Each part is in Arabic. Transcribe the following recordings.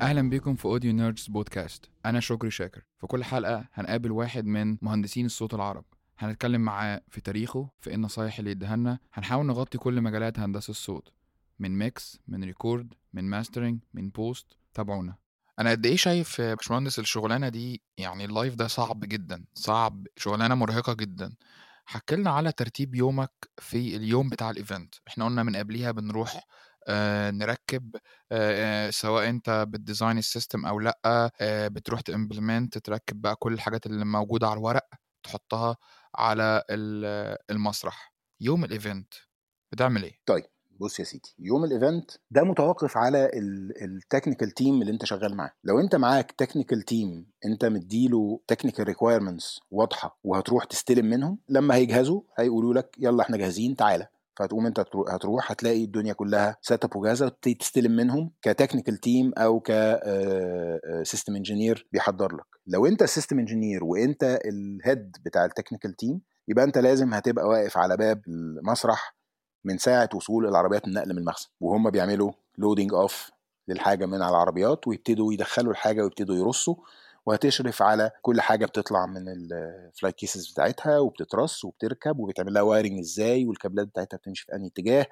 أهلا بيكم في Audio Nerds Podcast. أنا شكري شاكر. في كل حلقة هنقابل واحد من مهندسين الصوت العرب. هنتكلم معاه في تاريخه في إيه النصايح اللي يديها لنا. هنحاول نغطي كل مجالات هندسة الصوت. من mix من record من mastering من post. تابعونا. أنا قد إيه شايف يا باشمهندس الشغلانة دي؟ يعني ال live ده صعب جدا. صعب. شغلانة مرهقة جدا. حكلنا على ترتيب يومك في اليوم بتاع ال event. إحنا قلنا من قبليها بنروح نركب آه آه سواء أنت بت design ال system أو لأ آه بتروح ت implement تركب بقى كل الحاجات اللي موجودة على الورق تحطها على ال- المسرح. يوم ال event بتعمل إيه؟ طيب بص يا سيدي يوم ال event ده متوقف على ال technical team اللي أنت شغال معاه. لو أنت معاك technical team أنت مديله technical requirements واضحة وهتروح تستلم منهم لما هيجهزوا هيقولوا لك يلا إحنا جاهزين تعالى. فهتقوم انت ترو- هتروح هتلاقي الدنيا كلها set up وجاهزة تستلم منهم ك technical team أو ك system engineer بيحضر لك. لو انت ال system engineer وانت ال head بتاع ال technical team يبقى انت لازم هتبقى واقف على باب المسرح من ساعة وصول العربيات النقل من المخزن. وهم بيعملوا loading off للحاجة من على العربيات ويبتدوا يدخلوا الحاجة ويبتدوا يرصوا. وهتشرف على كل حاجة بتطلع من ال flight cases بتاعتها وبتترص وبتركب وبيتعمل لها wiring إزاي والكابلات بتاعتها بتمشي في أنهي اتجاه.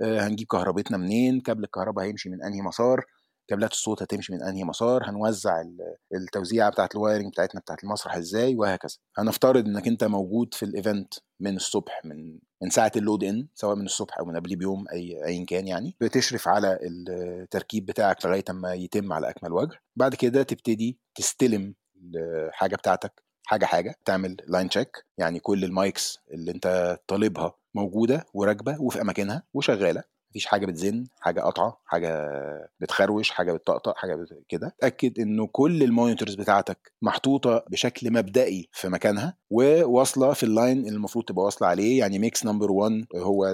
آه، هنجيب كهربتنا منين؟ كابل الكهرباء هيمشي من أنهي مسار؟ كابلات الصوت هتمشي من أنهي مسار؟ هنوزع ال- التوزيعه بتاعت ال wiring بتاعتنا بتاعت المسرح إزاي؟ وهكذا. هنفترض إنك أنت موجود في ال event من الصبح من من ساعة ال load in سواء من الصبح أو من قبل بيوم أي ايا كان يعني بتشرف على التركيب بتاعك لغاية أما يتم على أكمل وجه. بعد كده تبتدي تستلم الحاجة بتاعتك حاجة حاجة تعمل line check يعني كل ال mics اللي أنت طالبها موجودة وراكبة وفي أماكنها وشغالة. مفيش حاجة بتزن حاجة قطعه حاجة بتخروش حاجة بتطقطق حاجة بت... كده. اتاكد إنه كل ال monitors بتاعتك محطوطة بشكل مبدئي في مكانها وواصلة في ال line اللي المفروض تبقى واصلة عليه. يعني mix number 1 هو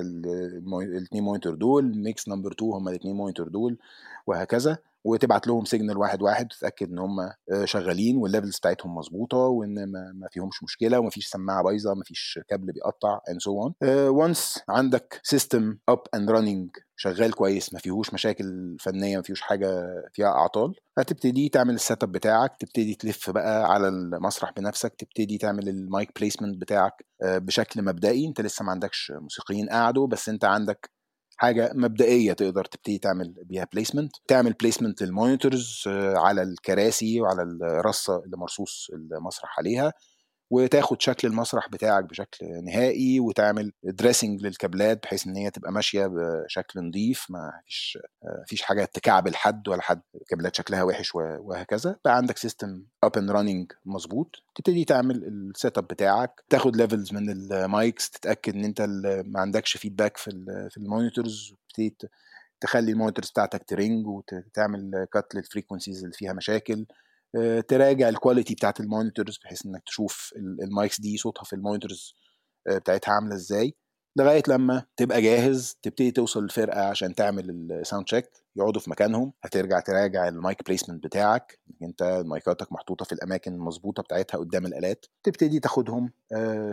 الاثنين monitor دول mix number 2 هم الاثنين monitor دول وهكذا. وتبعت لهم signal واحد واحد تتأكد إن هم شغالين وال levels بتاعتهم مظبوطة وإن ما ما فيهمش مشكلة ومفيش سماعة بايظة مفيش كابل بيقطع and so on once عندك system up and running شغال كويس ما فيهوش مشاكل فنية ما فيهوش حاجة فيها أعطال هتبتدي تعمل ال setup بتاعك تبتدي تلف بقى على المسرح بنفسك تبتدي تعمل ال mic placement بتاعك آه، بشكل مبدئي. أنت لسه ما عندكش موسيقيين قعدوا بس أنت عندك حاجة مبدئية تقدر تبتدي تعمل بيها placement تعمل placement لل monitors آه، على الكراسي وعلى الرصة اللي مرصوص المسرح عليها. وتاخد شكل المسرح بتاعك بشكل نهائي وتعمل dressing للكابلات بحيث إن هي تبقى ماشية بشكل نظيف ما فيش حاجة تكعبل حد ولا حد كابلات شكلها وحش وهكذا. بقى عندك system up and running مظبوط. تبتدي تعمل ال setup بتاعك. تاخد levels من ال mics تتأكد إن أنت ما عندكش feedback في في ال monitors. تخلي ال monitors بتاعتك ترينج وتعمل cut لل frequencies اللي فيها مشاكل. تراجع ال quality بتاعت ال monitors بحيث إنك تشوف ال- ال mics دي صوتها في ال monitors آه، بتاعتها عاملة إزاي لغاية لما تبقى جاهز تبتدي توصل الفرقه عشان تعمل ال sound check يقعدوا في مكانهم هترجع تراجع ال mic placement بتاعك أنت مايكاتك محطوطة في الأماكن المظبوطة بتاعتها قدام الآلات تبتدي تاخدهم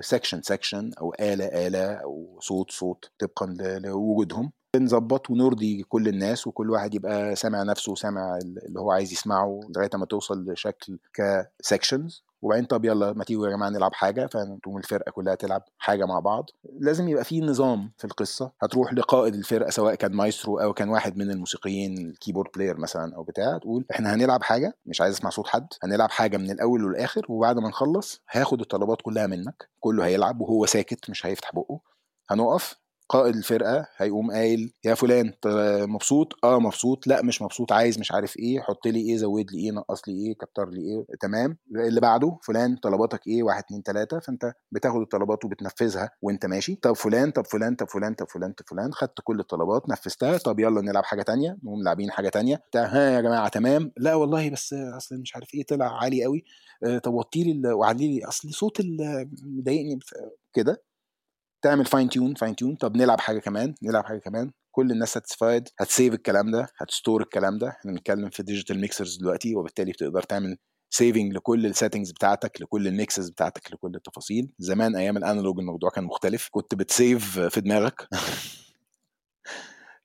section section أو آلة آلة أو صوت صوت طبقا لوجودهم. نظبط ونرضي كل الناس وكل واحد يبقى سامع نفسه وسامع اللي هو عايز يسمعه لغاية ما توصل لشكل ك sections وبعدين طب يلا ما تيجوا يا جماعة نلعب حاجة فتقوم الفرقة كلها تلعب حاجة مع بعض. لازم يبقى في نظام في القصة. هتروح لقائد الفرقة سواء كان مايسترو أو كان واحد من الموسيقيين ال keyboard player مثلا أو بتاع تقول إحنا هنلعب حاجة مش عايز أسمع صوت حد هنلعب حاجة من الأول للاخر وبعد ما نخلص هاخد الطلبات كلها منك كله هيلعب وهو ساكت مش هيفتح بقه. هنقف قائد الفرقة هيقوم قايل يا فلان مبسوط؟ آه مبسوط. لا مش مبسوط. عايز مش عارف إيه. حط لي إيه زود لي إيه نقص لي إيه كتر لي إيه. تمام. اللي بعده فلان طلباتك إيه؟ واحد اتنين تلاتة. فأنت بتاخد الطلبات وبتنفذها وأنت ماشي. طب فلان طب فلان طب فلان طب فلان طب فلان. خدت كل الطلبات نفذتها. طب يلا نلعب حاجة تانية. نقوم لاعبين حاجة تانية. ها يا جماعة تمام. لا والله بس أصل مش عارف إيه طلع عالي قوي آه، طب وطي لي وعلي لي أصل صوت مضايقني كده. تعمل fine tune fine tune طب نلعب حاجة كمان نلعب حاجة كمان. كل الناس satisfied هت save الكلام ده هت store الكلام ده. إحنا بنتكلم في digital mixers دلوقتي وبالتالي بتقدر تعمل saving لكل ال settings بتاعتك لكل ال mixes بتاعتك لكل التفاصيل. زمان أيام ال analog الموضوع كان مختلف. كنت بت save في دماغك.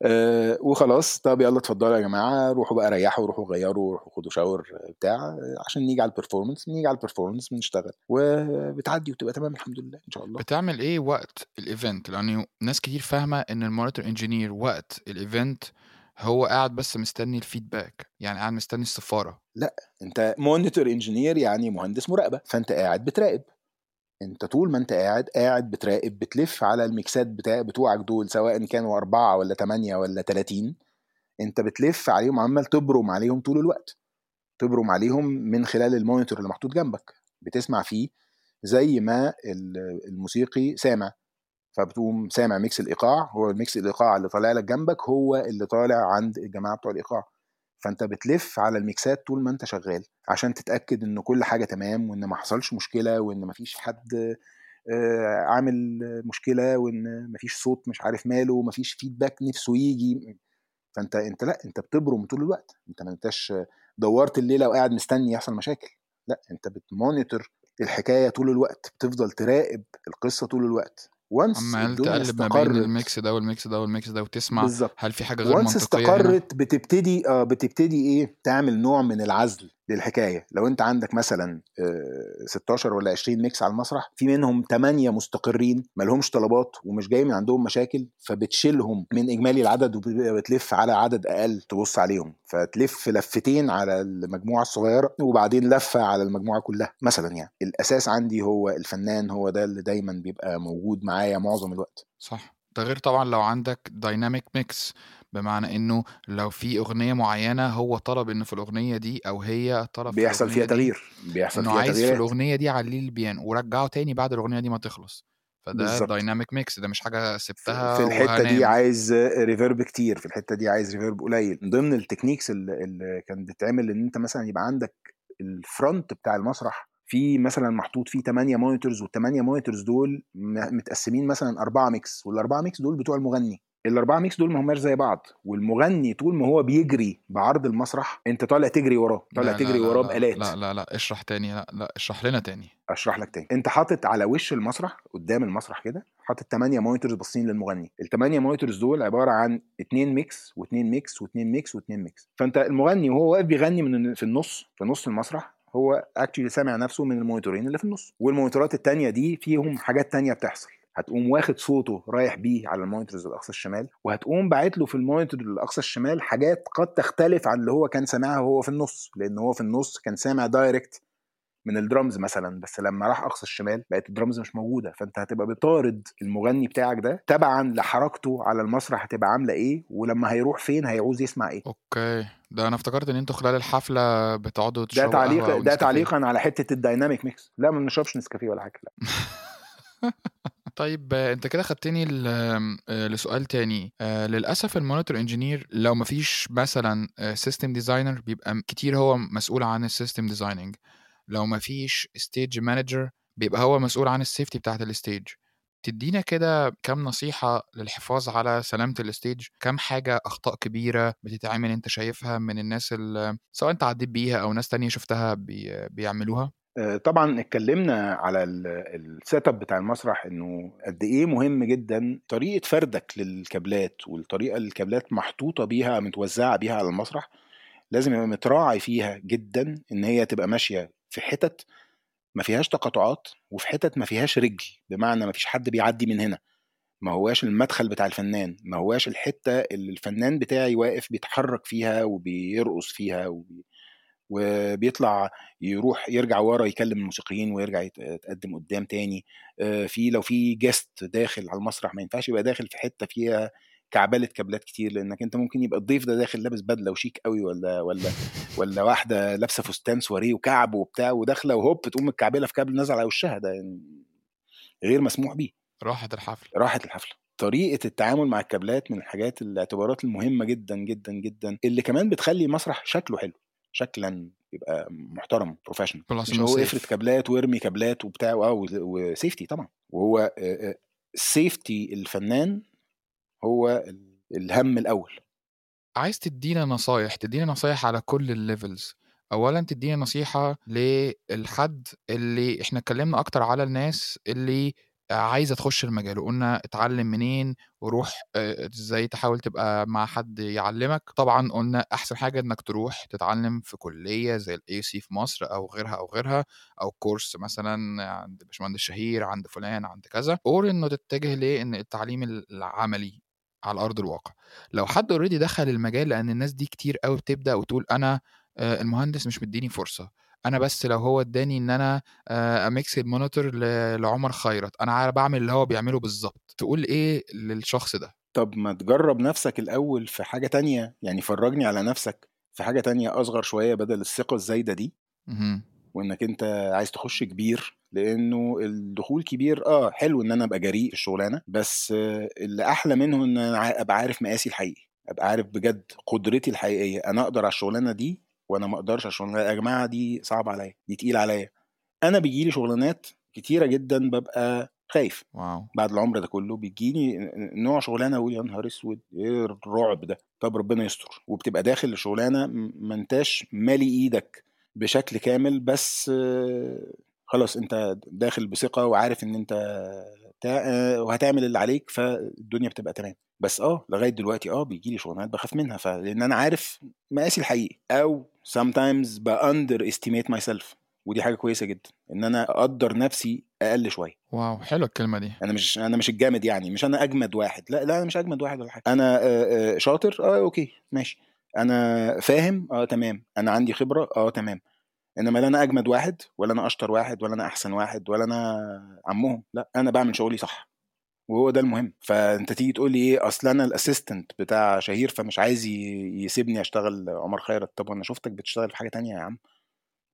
آه وخلاص. طب يلا اتفضلوا يا جماعة روحوا بقى ريحوا روحوا غيروا روحوا خدوا shower بتاع عشان نيجي على ال performance نيجي على ال performance بنشتغل. وبتعدي وتبقى تمام الحمد لله إن شاء الله. بتعمل إيه وقت ال event لأن ناس كتير فاهمة إن ال monitor engineer وقت ال event هو قاعد بس مستني ال feedback يعني قاعد مستني السفارة. أنت monitor engineer يعني مهندس مراقبة فأنت قاعد بتراقب. انت طول ما انت قاعد قاعد بتراقب بتلف على الميكسات بتاع بتوعك دول سواء كانوا أربعة ولا تمانية ولا تلاتين انت بتلف عليهم عمال تبرم عليهم طول الوقت. تبرم عليهم من خلال ال monitor اللي محطوط جنبك. بتسمع فيه زي ما ال- الموسيقي سامع. فبتقوم سامع mix الإيقاع هو ال mix الإيقاع اللي طالع لك جنبك هو اللي طالع عند الجماعة بتوع الإيقاع. فأنت بتلف على الميكسات طول ما أنت شغال عشان تتأكد إن كل حاجة تمام وإن ما حصلش مشكلة وإن ما فيش حد آه، عامل مشكلة وإن ما فيش صوت مش عارف ماله وما فيش feedback نفسه يجي. فأنت أنت لأ أنت بتبرم طول الوقت. أنت ما أنتش دورت الليلة وقاعد مستني يحصل مشاكل. لأ أنت بت monitor الحكاية طول الوقت بتفضل تراقب القصة طول الوقت. once عمال تقلب ما بين ال mix ده وال mix ده وال mix ده وتسمع بالظبط. هل في حاجة غير once منطقية هنا؟ استقرت بتبتدي آه بتبتدي إيه؟ تعمل نوع من العزل للحكاية. لو أنت عندك مثلا آه، 16 ولا 20 mix على المسرح في منهم 8 مستقرين ما لهمش طلبات ومش جاي من عندهم مشاكل فبتشيلهم من إجمالي العدد وبتلف على عدد أقل تبص عليهم. فتلف لفتين على المجموعة الصغيرة وبعدين لفه على المجموعة كلها مثلا يعني. الأساس عندي هو الفنان هو ده اللي دايما بيبقى موجود معايا معظم الوقت. صح. ده غير طبعا لو عندك dynamic mix بمعنى إنه لو في أغنية معينة هو طلب إنه في الأغنية دي أو هي طلب في بيحصل الأغنية فيها دي تغيير بيحصل إنه فيها عايز في الأغنية دي عليه البيانو ورجعه تاني بعد الأغنية دي ما تخلص. فده dynamic mix ده مش حاجة في سبتها في الحتة دي وهنام. عايز reverb كتير في الحتة دي عايز reverb قليل. من ضمن ال techniques اللي, اللي كان بتتعمل إن أنت مثلا يبقى عندك ال front بتاع المسرح في مثلا محطوط فيه 8 monitors والثمانيه monitors دول متقسمين مثلا أربعة mix والأربعة mix دول بتوع المغني. الأربعة mix دول ما هماش زي بعض. والمغني طول ما هو بيجري بعرض المسرح أنت طالع تجري وراه. طالع تجري لا وراه لا بآلات. لا لا لا اشرح تاني لا لا اشرح لنا تاني. أشرح لك تاني. أنت حاطط على وش المسرح قدام المسرح كده حاطط 8 monitors باصين للمغني. الثمانيه monitors دول عبارة عن اتنين mix واتنين mix واتنين mix واتنين mix فأنت المغني وهو واقف بيغني من في النص في نص المسرح هو actually سامع نفسه من المونيتورين اللي في النص. والمونيتورات التانية دي فيهم حاجات تانية بتحصل. هتقوم واخد صوته رايح بيه على ال monitors الأقصى الشمال وهتقوم باعت له في ال monitor الأقصى الشمال حاجات قد تختلف عن اللي هو كان سامعها وهو في النص. لأن هو في النص كان سامع direct من الدرامز مثلا بس لما راح أقصى الشمال بقت الدرامز مش موجودة. فأنت هتبقى بطارد المغني بتاعك ده تبعا لحركته على المسرح هتبقى عاملة إيه ولما هيروح فين هيعوز يسمع إيه. أوكي. ده أنا افتكرت إن أنتوا خلال الحفلة بتقعدوا ده تشربوا تعليق قهوة أو ده تعليقا على حتة ال dynamic mix. لا ما بنشربش نسكافيه ولا حاجة لا. طيب آه، أنت كده خدتني آه، لسؤال تاني. آه، للأسف ال monitor engineer لو مفيش مثلا system designer بيبقى كتير هو مسؤول عن ال system designing لو مفيش stage manager بيبقى هو مسؤول عن ال safety بتاعت ال stage تدينا كده كام نصيحة للحفاظ على سلامة ال stage؟ كام حاجة أخطاء كبيرة بتتعمل أنت شايفها من الناس اللي سواء أنت عديت بيها أو ناس تانية شفتها بي... بيعملوها؟ آه، طبعا اتكلمنا على ال set up بتاع المسرح إنه قد إيه مهم جدا طريقة فردك للكابلات والطريقة اللي الكابلات محطوطة بيها متوزعة بيها على المسرح لازم يبقى متراعي فيها جدا إن هي تبقى ماشية في حتت ما فيهاش تقاطعات وفي حتت ما فيهاش رجل بمعنى ما فيش حد بيعدي من هنا. ما هواش المدخل بتاع الفنان ما هواش الحتة اللي الفنان بتاعي واقف بيتحرك فيها وبيرقص فيها وبي... وبيطلع يروح يرجع ورا يكلم الموسيقيين ويرجع يت- يتقدم قدام تاني. آه، في لو في guest داخل على المسرح ما ينفعش يبقى داخل في حتة فيها كعبلة كابلات كتير لأنك أنت ممكن يبقى الضيف ده داخل لابس بدلة وشيك قوي ولا ولا ولا واحدة لابسة فستان سواريه وكعب وبتاع وداخلة وهوب تقوم متكعبلة في كابل نازل على وشها ده يعني غير مسموح بيه. راحت الحفل راحت الحفلة. طريقة التعامل مع الكابلات من الحاجات الاعتبارات المهمة جدا جدا جدا اللي كمان بتخلي المسرح شكله حلو شكلا يبقى محترم professional مش هو افرد كابلات وارمي كابلات وبتاع آه و safety طبعا. وهو safety الفنان هو ال- الهم الأول. عايز تدينا نصايح تدينا نصايح على كل ال levels. اولا تدينا نصيحة للحد اللي إحنا اتكلمنا أكتر على الناس اللي عايزة تخش المجال وقلنا اتعلم منين وروح آه، إزاي تحاول تبقى مع حد يعلمك. طبعا قلنا أحسن حاجة إنك تروح تتعلم في كلية زي ال AUC في مصر أو غيرها أو غيرها أو course مثلا عند باشمهندس شهير عند فلان عند كذا. or إنه تتجه ليه ان التعليم العملي على أرض الواقع. لو حد already دخل المجال لأن الناس دي كتير قوي بتبدأ وتقول أنا آه، المهندس مش مديني فرصة. أنا بس لو هو اداني إن أنا آه، أ mix ال monitor لعمر خيرت أنا عارف بعمل اللي هو بيعمله بالظبط. تقول إيه للشخص ده؟ طب ما تجرب نفسك الأول في حاجة تانية يعني فرجني على نفسك في حاجة تانية أصغر شوية بدل الثقة الزايدة دي. مهم. وإنك أنت عايز تخش كبير لأنه الدخول كبير آه حلو إن أنا أبقى جريء في الشغلانة بس اللي أحلى منه إن أنا ع- أبقى عارف مقاسي الحقيقي أبقى عارف بجد قدرتي الحقيقية. أنا أقدر على الشغلانة دي وأنا ما أقدرش على الشغلانة يا جماعة دي صعبة عليا دي تقيلة عليا. أنا بيجيلي شغلانات كتيرة جدا ببقى خايف. واو. بعد العمر ده كله بيجيني نوع شغلانة أقول يا نهار أسود إيه الرعب ده؟ طب ربنا يستر. وبتبقى داخل لشغلانه ما انتاش مالي إيدك. بشكل كامل بس خلاص أنت داخل بثقة وعارف إن أنت آه، وهتعمل اللي عليك فالدنيا بتبقى تمام. بس آه لغاية دلوقتي آه بيجي لي شغلانات بخاف منها فلأن أنا عارف مقاسي الحقيقي. أو sometimes ب underestimate myself ودي حاجة كويسة جدا إن أنا أقدر نفسي أقل شوية. wow حلوة الكلمة دي. أنا مش أنا مش الجامد يعني مش أنا أجمد واحد لا لا أنا مش أجمد واحد ولا حاجة. أنا آه، آه، شاطر؟ آه أوكي ماشي. أنا فاهم آه تمام. أنا عندي خبرة آه تمام. إنما لا أنا أجمد واحد ولا أنا أشطر واحد ولا أنا أحسن واحد ولا أنا عمهم. لا أنا بعمل شغلي صح وهو ده المهم. فأنت تيجي تقول لي إيه أصل أنا ال assistant بتاع شهير فمش عايز يسيبني أشتغل عمر خيرت. طب وأنا شفتك بتشتغل في حاجة تانية يا عم؟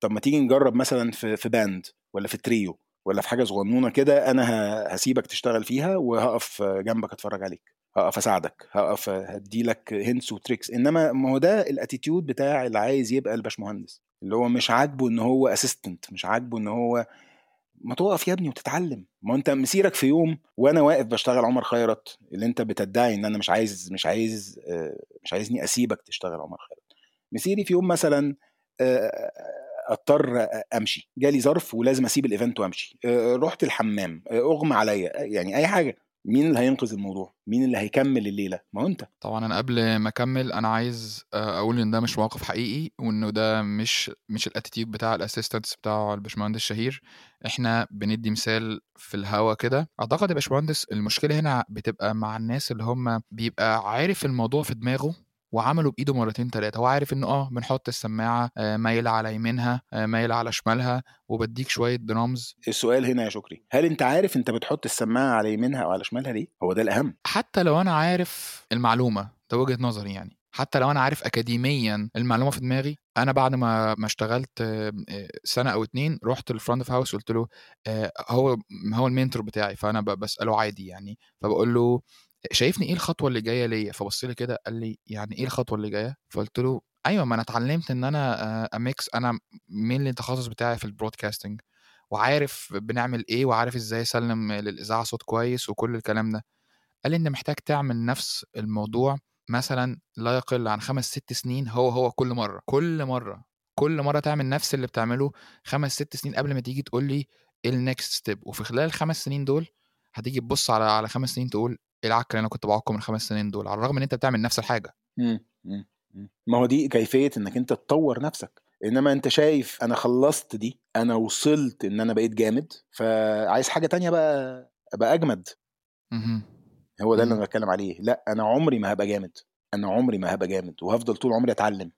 طب ما تيجي نجرب مثلا في في band ولا في تريو ولا في حاجة صغنونة كده أنا هسيبك تشتغل فيها وهقف جنبك أتفرج عليك. هقف اساعدك هقف هديلك hints و tricks إنما ما هو ده ال attitude بتاع اللي عايز يبقى الباشمهندس. اللي هو مش عاجبه إن هو assistant مش عاجبه إن هو ما تقف يا ابني وتتعلم. ما أنت مسيرك في يوم وأنا واقف بشتغل عمر خيرت اللي أنت بتدعي إن أنا مش عايز مش عايز آه، مش عايزني أسيبك تشتغل عمر خيرت. مسيري في يوم مثلا آه، اضطر امشي جالي ظرف ولازم أسيب ال event وأمشي. آه، رحت الحمام. آه، أغمى عليا. يعني أي حاجة. مين اللي هينقذ الموضوع؟ مين اللي هيكمل الليلة؟ ما هو انت. طبعا أنا قبل ما أكمل أنا عايز آه، أقول إن ده مش موقف حقيقي وإنه ده مش مش ال attitude بتاع ال assistants بتاع الباشمهندس شهير. إحنا بندي مثال في الهوا كده. أعتقد يا باشمهندس المشكلة هنا بتبقى مع الناس اللي هم بيبقى عارف الموضوع في دماغه وعمله بإيده مرتين تلاتة. هو عارف ان آه بنحط السماعة آه، مايله على يمينها آه، مايله على شمالها وبديك شوية درامز السؤال هنا يا شكري هل أنت عارف أنت بتحط السماعة على يمينها أو على شمالها ليه؟ هو ده الأهم. حتى لو أنا عارف المعلومة ده وجهة نظري يعني. حتى لو أنا عارف أكاديميا المعلومة في دماغي أنا بعد ما ما اشتغلت آه، آه، سنة أو اتنين رحت لل front of house قلت له آه، هو هو ال mentor بتاعي فأنا بسأله عادي يعني. فبقول له شايفني إيه الخطوة اللي جاية ليا؟ فبص لي كده قال لي يعني إيه الخطوة اللي جاية؟ فقلت له أيوه ما أنا اتعلمت إن أنا ا mix أنا مين التخصص بتاعي في ال broadcasting وعارف بنعمل إيه وعارف إزاي أسلم للإذاعة صوت كويس وكل الكلام ده. قال لي أنت محتاج تعمل نفس الموضوع مثلا لا يقل عن خمس ست سنين هو هو كل مرة كل مرة كل مرة تعمل نفس اللي بتعمله خمس ست سنين قبل ما تيجي تقول لي ال next step وفي خلال الخمس سنين دول هتيجي تبص على على خمس سنين تقول العك اللي أنا كنت بعكه من الخمس سنين دول على الرغم إن أنت بتعمل نفس الحاجة مم. مم. مم. ما هو دي كيفية إنك أنت تطور نفسك إنما أنت شايف أنا خلصت دي أنا وصلت إن أنا بقيت جامد فعايز حاجة تانية بقى أبقى أجمد. هو ده اللي. أنا بتكلم عليه لا أنا عمري ما هبقى جامد أنا عمري ما هبقى جامد وهفضل طول عمري أتعلم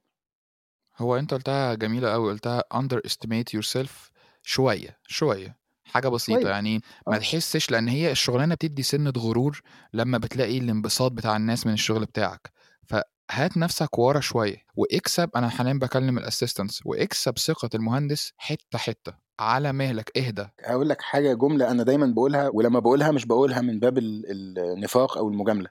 هو أنت قلتها جميلة قوي قلتها underestimate yourself شوية شوية حاجة بسيطة. شوية يعني ما آه. تحسش لأن هي الشغلانة بتدي سنة غرور لما بتلاقي الانبساط بتاع الناس من الشغل بتاعك. فهات نفسك ورا شوية واكسب أنا حاليا بكلم ال assistants واكسب ثقة المهندس حتة حتة. على مهلك اهدى. هقول لك حاجة جملة أنا دايما بقولها ولما بقولها مش بقولها من باب ال- النفاق أو المجاملة.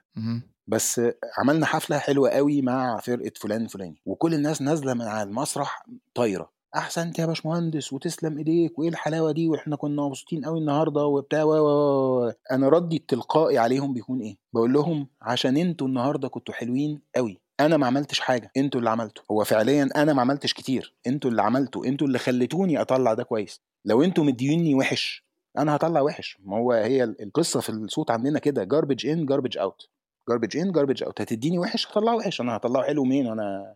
بس عملنا حفلة حلوة قوي مع فرقة فلان الفلاني وكل الناس نازلة من على المسرح طايرة. احسنت يا باشمهندس وتسلم إيديك وإيه الحلاوة دي؟ وإحنا كنا مبسوطين قوي النهارده وبتاع و أنا ردي التلقائي عليهم بيكون إيه؟ بقول لهم عشان أنتوا النهارده كنتوا حلوين قوي أنا ما عملتش حاجة أنتوا اللي عملتوا. هو فعليا أنا ما عملتش كتير أنتوا اللي عملتوا أنتوا اللي خليتوني أطلع ده كويس. لو أنتوا مديوني وحش أنا هطلع وحش. ما هو هي القصة في الصوت عندنا كده garbage in garbage out garbage in garbage out هتديني وحش؟ هطلعه وحش. أنا هطلعه حلو منين؟ وأنا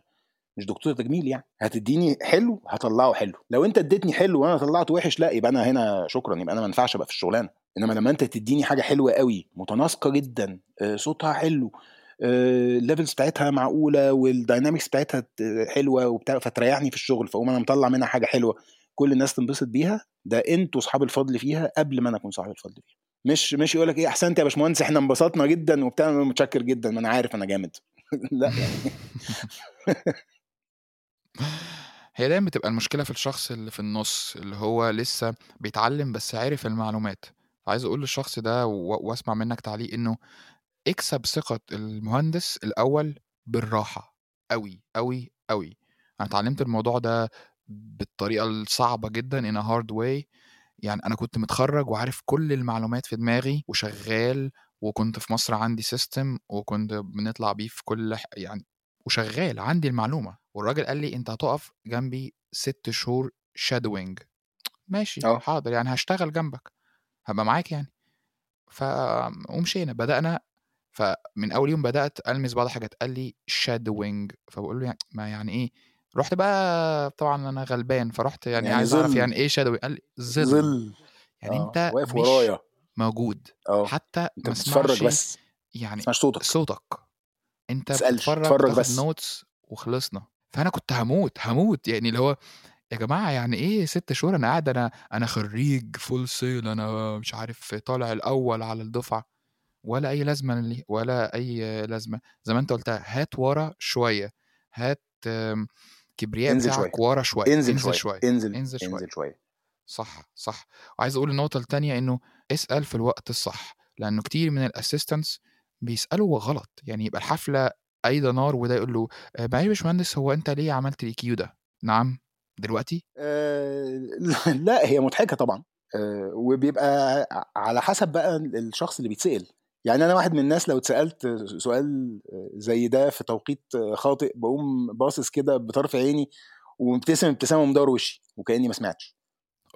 مش دكتور تجميل يعني. هتديني حلو هطلعه حلو. لو انت اديتني حلو وأنا طلعته وحش لا يبقى أنا هنا شكرا يبقى أنا ما ينفعش ابقى في الشغلانة. انما لما انت تديني حاجة حلوة قوي متناسقة جدا آه، صوتها حلو ال levels بتاعتها معقولة وال dynamics بتاعتها حلوة وبتاع فتريحني في الشغل فاقوم أنا مطلع منها حاجة حلوة كل الناس تنبسط بيها ده أنتوا اصحاب الفضل فيها قبل ما أنا اكون صاحب الفضل فيها. مش مش يقول لك إيه احسنت يا باشمهندس إحنا انبسطنا جدا وبتاع متشكر جدا ما أنا عارف أنا جامد. لا يعني. هي دايما بتبقى المشكلة في الشخص اللي في النص اللي هو لسه بيتعلم بس عارف المعلومات. عايز أقول للشخص ده و- وأسمع منك تعليق إنه اكسب ثقة المهندس الأول بالراحة. قوي قوي قوي أنا اتعلمت الموضوع ده بالطريقة الصعبة جدا in a hard way. يعني أنا كنت متخرج وعارف كل المعلومات في دماغي وشغال وكنت في مصر عندي system وكنت بنطلع بيه في كل ح- يعني وشغال عندي المعلومة. والراجل قال لي أنت هتقف جنبي ست شهور shadowing ماشي آه. حاضر يعني هشتغل جنبك. هبقى معاك يعني. ف ومشينا بدأنا. فمن أول يوم بدأت ألمس بعض الحاجات. قال لي shadowing فبقول له يعني ما يعني إيه؟ رحت بقى طبعا أنا غلبان فرحت يعني, يعني عايز أعرف يعني إيه shadowing قال لي ظل. ظل. يعني آه أنت واقف مش ورايا. موجود. آه. حتى أنت بتتفرج بس. يعني صوتك. صوتك. أنت بتتفرج اتفرج بس. notes وخلصنا. فأنا كنت هموت هموت. يعني اللي هو يا جماعة يعني إيه ست شهور أنا قاعد أنا أنا خريج Full Sail أنا مش عارف طالع الأول على الدفعة. ولا أي لازمة لي ولا أي لازمة. زي ما أنت قلتها هات ورا شوية. هات كبرياء انزل شوية. بتاعك ورا شوية. انزل انزل شوية. شوية. انزل انزل شوية. انزل شوية. صح صح. وعايز أقول النقطة التانية إنه اسأل في الوقت الصح. لأنه كتير من ال assistants بيسألوا غلط يعني يبقى الحفلة أيضا نار وده يقول له "آه، معلش يا باشمهندس هو أنت ليه عملت ال cue ده؟ نعم دلوقتي؟ آه لا هي مضحكة طبعا آه وبيبقى على حسب بقى الشخص اللي بيتسأل يعني أنا واحد من الناس لو اتسألت سؤال زي ده في توقيت خاطئ بقوم باصص كده بطرف عيني ومبتسم ابتسامة ومدور وشي وكأني ما سمعتش.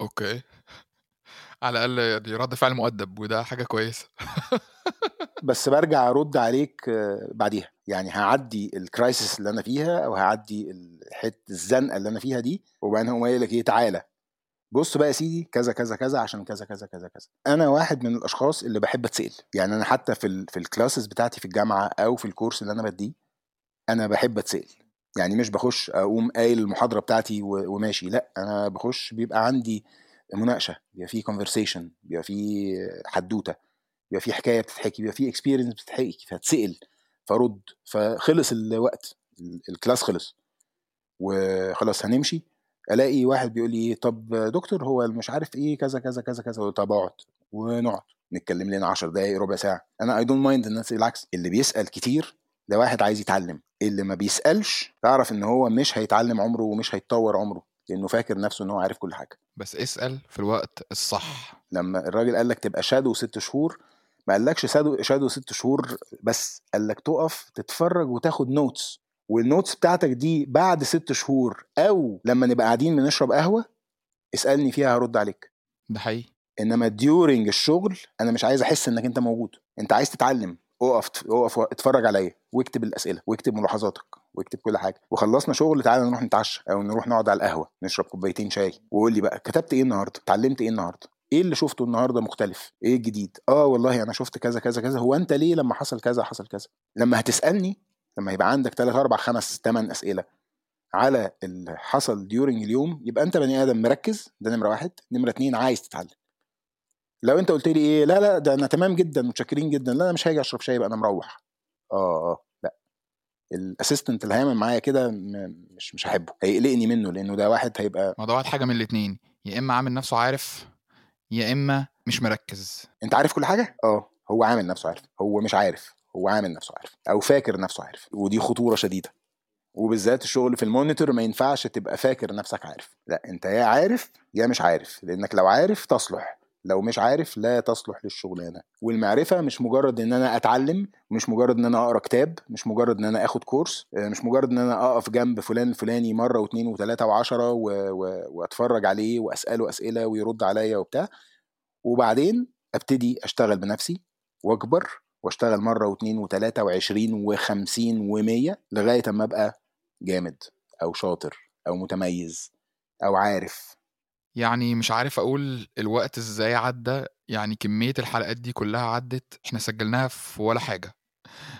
okay. على الأقل يعني رد فعل مؤدب وده حاجة كويسة. بس برجع أرد عليك آه، بعديها. يعني هعدي ال crisis اللي أنا فيها أو هعدي الحته الزنقة اللي أنا فيها دي وبعدين هو قايل لك إيه تعالى. بص بقى يا سيدي كذا كذا كذا عشان كذا كذا كذا كذا. أنا واحد من الأشخاص اللي بحب أتسأل. يعني أنا حتى في ال في ال classes بتاعتي في الجامعة أو في ال course اللي أنا بديه أنا بحب أتسأل. يعني مش بخش أقوم قايل المحاضرة بتاعتي وماشي. لأ أنا بخش بيبقى عندي مناقشة بيبقى في conversation بيبقى في حدوتة. بيبقى في حكاية بتتحكي بيبقى في experience بتتحكي فاتسال فرد فخلص الوقت ال- ال class خلص. وخلاص هنمشي ألاقي واحد بيقول لي طب دكتور هو مش عارف إيه كذا كذا كذا كذا طب اقعد. ونقعد. نتكلم لنا 10 دقايق ربع ساعة. أنا I don't mind الناس بالعكس اللي بيسأل كتير ده واحد عايز يتعلم. اللي ما بيسألش تعرف إن هو مش هيتعلم عمره ومش هيتطور عمره لأنه فاكر نفسه إن هو عارف كل حاجة. بس اسأل في الوقت الصح. لما الراجل قال لك تبقى shadow ست شهور ما قالكش shadow shadow ست شهور بس قال لك تقف تتفرج وتاخد notes وال notes بتاعتك دي بعد ست شهور أو لما نبقى قاعدين بنشرب قهوة اسألني فيها هرد عليك. ده حقيقي. إنما during الشغل أنا مش عايز أحس إنك أنت موجود. أنت عايز تتعلم. اقف اقف اتفرج عليا. واكتب الأسئلة. واكتب ملاحظاتك. واكتب كل حاجة. وخلصنا شغل تعالى نروح نتعشى. أو نروح نقعد على القهوة نشرب كوبايتين شاي. وقول لي بقى كتبت إيه النهارده؟ اتعلمت إيه النهارده؟ إيه اللي شفته النهارده مختلف؟ إيه الجديد؟ آه والله أنا شفت كذا كذا كذا هو أنت ليه لما حصل كذا حصل كذا؟ لما هتسألني لما يبقى عندك 3 4 5 8 أسئلة على اللي حصل ديورنج اليوم يبقى أنت بني آدم مركز ده نمرة واحد. نمرة اتنين عايز تتعلم. لو أنت قلت لي إيه لا لا ده أنا تمام جدا متشكرين جدا لا أنا مش هاجي أشرب شاي يبقى أنا مروح. آه آه لأ. ال assistant اللي هيعمل معايا كده مش مش هحبه. هيقلقني منه لأنه ده واحد هيبقى ما ده واحد حاجة من الاتنين. يا إما عامل نفسه عارف يا إما مش مركز. أنت عارف كل حاجة؟ آه. هو عامل نفسه عارف. هو مش عارف. هو عامل نفسه عارف. أو فاكر نفسه عارف. ودي خطورة شديدة. وبالذات الشغل في ال monitor ما ينفعش تبقى فاكر نفسك عارف. لا أنت يا عارف يا مش عارف. لأنك لو عارف تصلح. لو مش عارف لا تصلح للشغلانة. والمعرفة مش مجرد إن أنا أتعلم مش مجرد إن أنا أقرأ كتاب مش مجرد إن أنا آخد course آه، مش مجرد إن أنا أقف جنب فلان الفلاني مرة واثنين وثلاثه وعشرة و... و... وأتفرج عليه وأسأله أسئلة ويرد عليا وبتاع. وبعدين أبتدي أشتغل بنفسي وأكبر وأشتغل مرة واثنين وثلاثه وعشرين وخمسين ومية لغاية أما أبقى جامد أو شاطر أو متميز أو عارف. يعني مش عارف أقول الوقت إزاي عدى يعني كمية الحلقات دي كلها عدت إحنا سجلناها في ولا حاجة.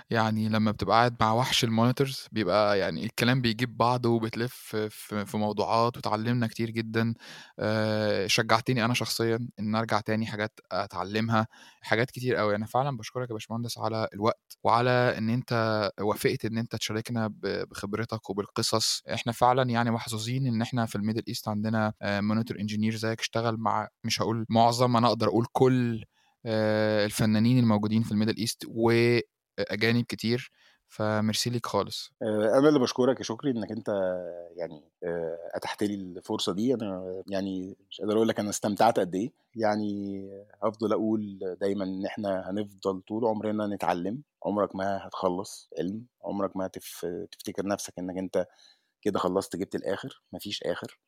يعني لما بتبقى قاعد مع وحش المونيتورز بيبقى يعني الكلام بيجيب بعضه وبتلف في موضوعات وتعلمنا كتير جدا. آه، شجعتني أنا شخصيا إن أرجع تاني حاجات أتعلمها. حاجات كتير قوي أنا فعلا بشكرك يا باشمهندس على الوقت وعلى إن أنت وافقت إن أنت تشاركنا بخبرتك وبالقصص. إحنا فعلا يعني محظوظين إن إحنا في ال Middle East عندنا monitor engineer زيك اشتغل مع مش هقول معظم أنا أقدر أقول كل آه، الفنانين الموجودين في ال Middle East وأجانب كتير فميرسي ليك خالص. آه، أنا اللي بشكرك يا شكري إنك أنت يعني آه، اتحت لي الفرصة دي. أنا يعني مش قادر أقول لك أنا استمتعت قد إيه. يعني هفضل أقول دايما إن إحنا هنفضل طول عمرنا نتعلم. عمرك ما هتخلص علم. عمرك ما هتف... تفتكر نفسك إنك أنت كده خلصت جبت الآخر. مفيش آخر.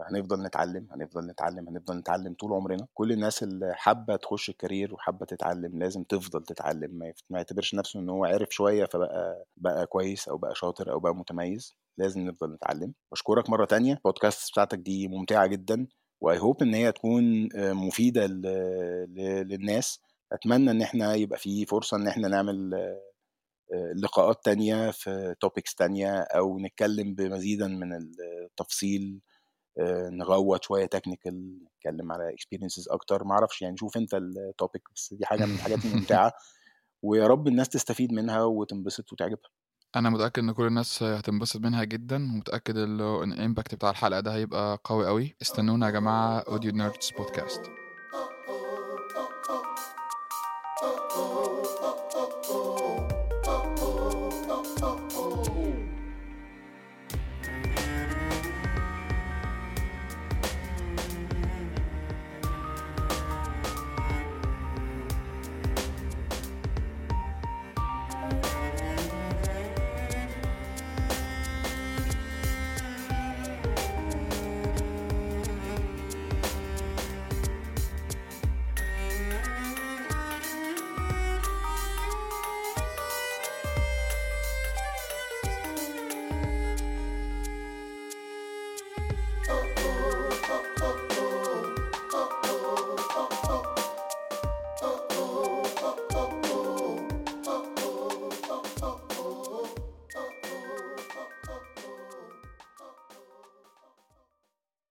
هنفضل نتعلم هنفضل نتعلم هنفضل نتعلم طول عمرنا. كل الناس اللي حابة تخش الكارير وحابة تتعلم لازم تفضل تتعلم. ما يعتبرش نفسه إن هو عرف شوية فبقى بقى كويس أو بقى شاطر أو بقى متميز. لازم نفضل نتعلم. بشكرك مرة تانية. البودكاست بتاعتك دي ممتعة جدا. و I hope إن هي تكون آه، مفيدة للناس. أتمنى إن إحنا يبقى في فرصة إن إحنا نعمل آه، لقاءات تانية في topics تانية أو نتكلم بمزيدا من التفصيل نغوط شوية technical نتكلم على experiences أكتر. ما أعرفش يعني شوف أنت ال topic بس دي حاجة من الحاجات الممتعة. ويا رب الناس تستفيد منها وتنبسط وتعجبها. أنا متأكد إن كل الناس هتنبسط منها جدا ومتأكد إن ال impact بتاع الحلقة ده هيبقى قوي قوي استنونا يا جماعة Audio Nerds podcast.